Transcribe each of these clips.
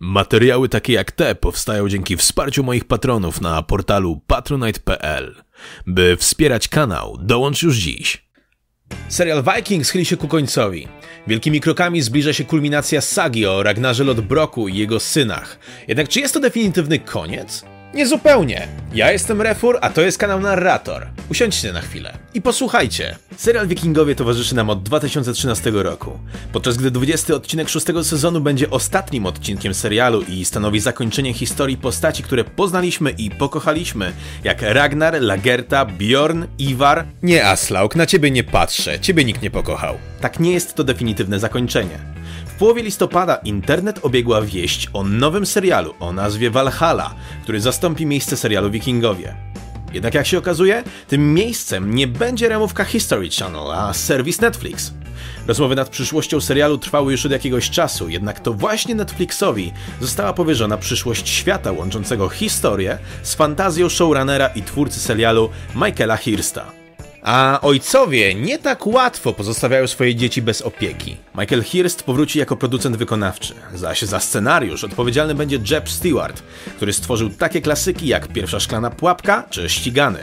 Materiały takie jak te powstają dzięki wsparciu moich patronów na portalu patronite.pl. By wspierać kanał, dołącz już dziś. Serial Vikings chyli się ku końcowi. Wielkimi krokami zbliża się kulminacja sagi o Ragnarze Lodbroku i jego synach. Jednak czy jest to definitywny koniec? Niezupełnie. Ja jestem Refur, a to jest kanał Narrator. Usiądźcie na chwilę i posłuchajcie. Serial Wikingowie towarzyszy nam od 2013 roku. Podczas gdy 20 odcinek szóstego sezonu będzie ostatnim odcinkiem serialu i stanowi zakończenie historii postaci, które poznaliśmy i pokochaliśmy, jak Ragnar, Lagerta, Bjorn, Ivar. Nie, Aslaug, na ciebie nie patrzę, ciebie nikt nie pokochał. Tak nie jest to definitywne zakończenie. W połowie listopada internet obiegła wieść o nowym serialu o nazwie Valhalla, który zastąpi miejsce serialu Wikingowie. Jednak jak się okazuje, tym miejscem nie będzie ramówka History Channel, a serwis Netflix. Rozmowy nad przyszłością serialu trwały już od jakiegoś czasu, jednak to właśnie Netflixowi została powierzona przyszłość świata łączącego historię z fantazją showrunnera i twórcy serialu Michaela Hirsta. A ojcowie nie tak łatwo pozostawiają swoje dzieci bez opieki. Michael Hirst powróci jako producent wykonawczy, zaś za scenariusz odpowiedzialny będzie Jeb Stewart, który stworzył takie klasyki jak Pierwsza szklana pułapka czy Ścigany.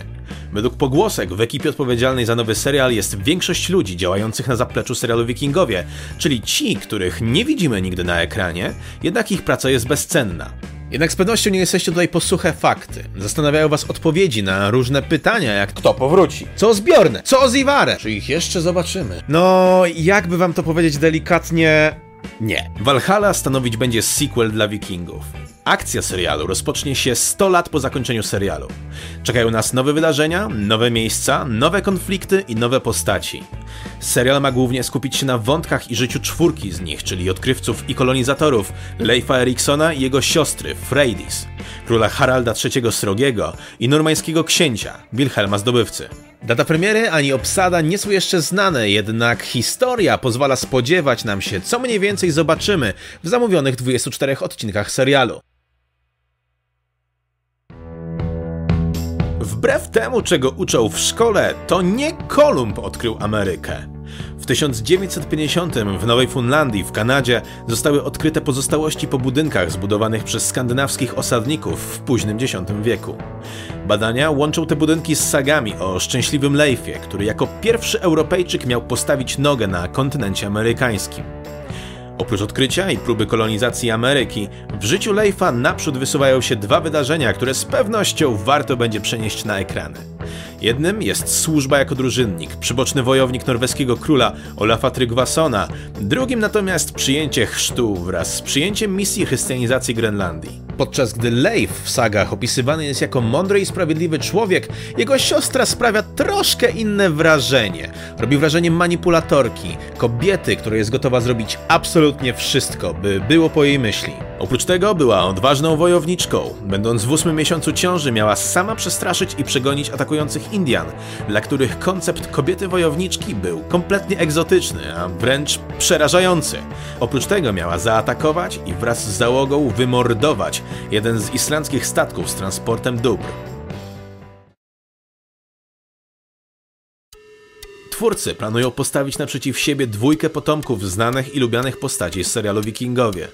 Według pogłosek w ekipie odpowiedzialnej za nowy serial jest większość ludzi działających na zapleczu serialu Wikingowie, czyli ci, których nie widzimy nigdy na ekranie, jednak ich praca jest bezcenna. Jednak z pewnością nie jesteście tutaj po suche fakty. Zastanawiają was odpowiedzi na różne pytania, jak kto powróci, co zbiorne, co z Iwarem, czy ich jeszcze zobaczymy. No, jakby wam to powiedzieć delikatnie... Nie. Valhalla stanowić będzie sequel dla Wikingów. Akcja serialu rozpocznie się 100 lat po zakończeniu serialu. Czekają nas nowe wydarzenia, nowe miejsca, nowe konflikty i nowe postaci. Serial ma głównie skupić się na wątkach i życiu czwórki z nich, czyli odkrywców i kolonizatorów Leifa Eriksona i jego siostry Freydis, króla Haralda III Srogiego i normańskiego księcia Wilhelma Zdobywcy. Data premiery ani obsada nie są jeszcze znane, jednak historia pozwala spodziewać nam się, co mniej więcej zobaczymy w zamówionych 24 odcinkach serialu. Wbrew temu, czego uczą w szkole, to nie Kolumb odkrył Amerykę. W 1950 w Nowej Funlandii w Kanadzie zostały odkryte pozostałości po budynkach zbudowanych przez skandynawskich osadników w późnym X wieku. Badania łączą te budynki z sagami o szczęśliwym Leifie, który jako pierwszy Europejczyk miał postawić nogę na kontynencie amerykańskim. Oprócz odkrycia i próby kolonizacji Ameryki, w życiu Leifa naprzód wysuwają się dwa wydarzenia, które z pewnością warto będzie przenieść na ekrany. Jednym jest służba jako drużynnik, przyboczny wojownik norweskiego króla Olafa Trygvasona, drugim natomiast przyjęcie chrztu wraz z przyjęciem misji chrystianizacji Grenlandii. Podczas gdy Leif w sagach opisywany jest jako mądry i sprawiedliwy człowiek, jego siostra sprawia troszkę inne wrażenie. Robi wrażenie manipulatorki, kobiety, która jest gotowa zrobić absolutnie wszystko, by było po jej myśli. Oprócz tego była odważną wojowniczką. Będąc w ósmym miesiącu ciąży, miała sama przestraszyć i przegonić atakujących Indian, dla których koncept kobiety wojowniczki był kompletnie egzotyczny, a wręcz przerażający. Oprócz tego miała zaatakować i wraz z załogą wymordować jeden z islandzkich statków z transportem dóbr. Twórcy planują postawić naprzeciw siebie dwójkę potomków znanych i lubianych postaci z serialu Wikingowie.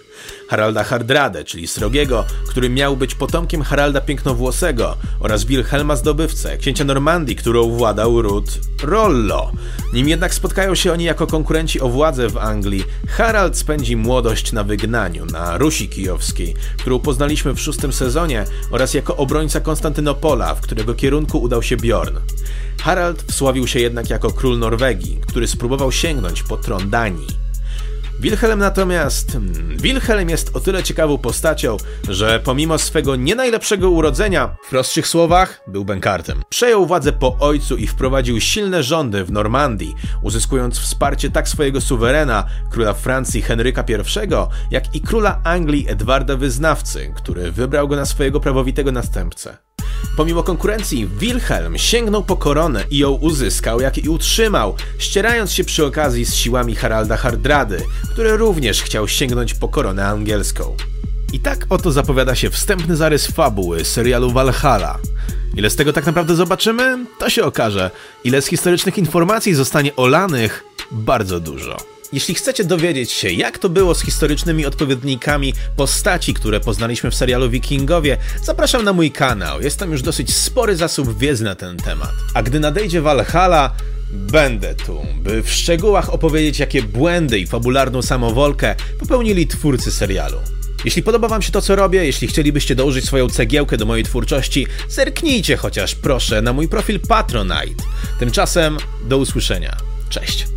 Haralda Hardrade, czyli Srogiego, który miał być potomkiem Haralda Pięknowłosego oraz Wilhelma Zdobywcę, księcia Normandii, którą władał ród Rollo. Nim jednak spotkają się oni jako konkurenci o władzę w Anglii, Harald spędzi młodość na wygnaniu, na Rusi Kijowskiej, którą poznaliśmy w szóstym sezonie oraz jako obrońca Konstantynopola, w którego kierunku udał się Bjorn. Harald wsławił się jednak jako król Norwegii, który spróbował sięgnąć po tron Danii. Wilhelm natomiast. Hmm, Wilhelm jest o tyle ciekawą postacią, że pomimo swego nie najlepszego urodzenia, w prostszych słowach, był bękartem. Przejął władzę po ojcu i wprowadził silne rządy w Normandii, uzyskując wsparcie tak swojego suwerena, króla Francji Henryka I, jak i króla Anglii Edwarda Wyznawcy, który wybrał go na swojego prawowitego następcę. Pomimo konkurencji, Wilhelm sięgnął po koronę i ją uzyskał, jak i utrzymał, ścierając się przy okazji z siłami Haralda Hardrady, który również chciał sięgnąć po koronę angielską. I tak oto zapowiada się wstępny zarys fabuły serialu Valhalla. Ile z tego tak naprawdę zobaczymy, to się okaże. Ile z historycznych informacji zostanie olanych, bardzo dużo. Jeśli chcecie dowiedzieć się, jak to było z historycznymi odpowiednikami postaci, które poznaliśmy w serialu Wikingowie, zapraszam na mój kanał. Jest tam już dosyć spory zasób wiedzy na ten temat. A gdy nadejdzie Valhalla, Będę tu, by w szczegółach opowiedzieć, jakie błędy i fabularną samowolkę popełnili twórcy serialu. Jeśli podoba Wam się to, co robię, jeśli chcielibyście dołożyć swoją cegiełkę do mojej twórczości, zerknijcie chociaż proszę na mój profil Patronite. Tymczasem do usłyszenia. Cześć.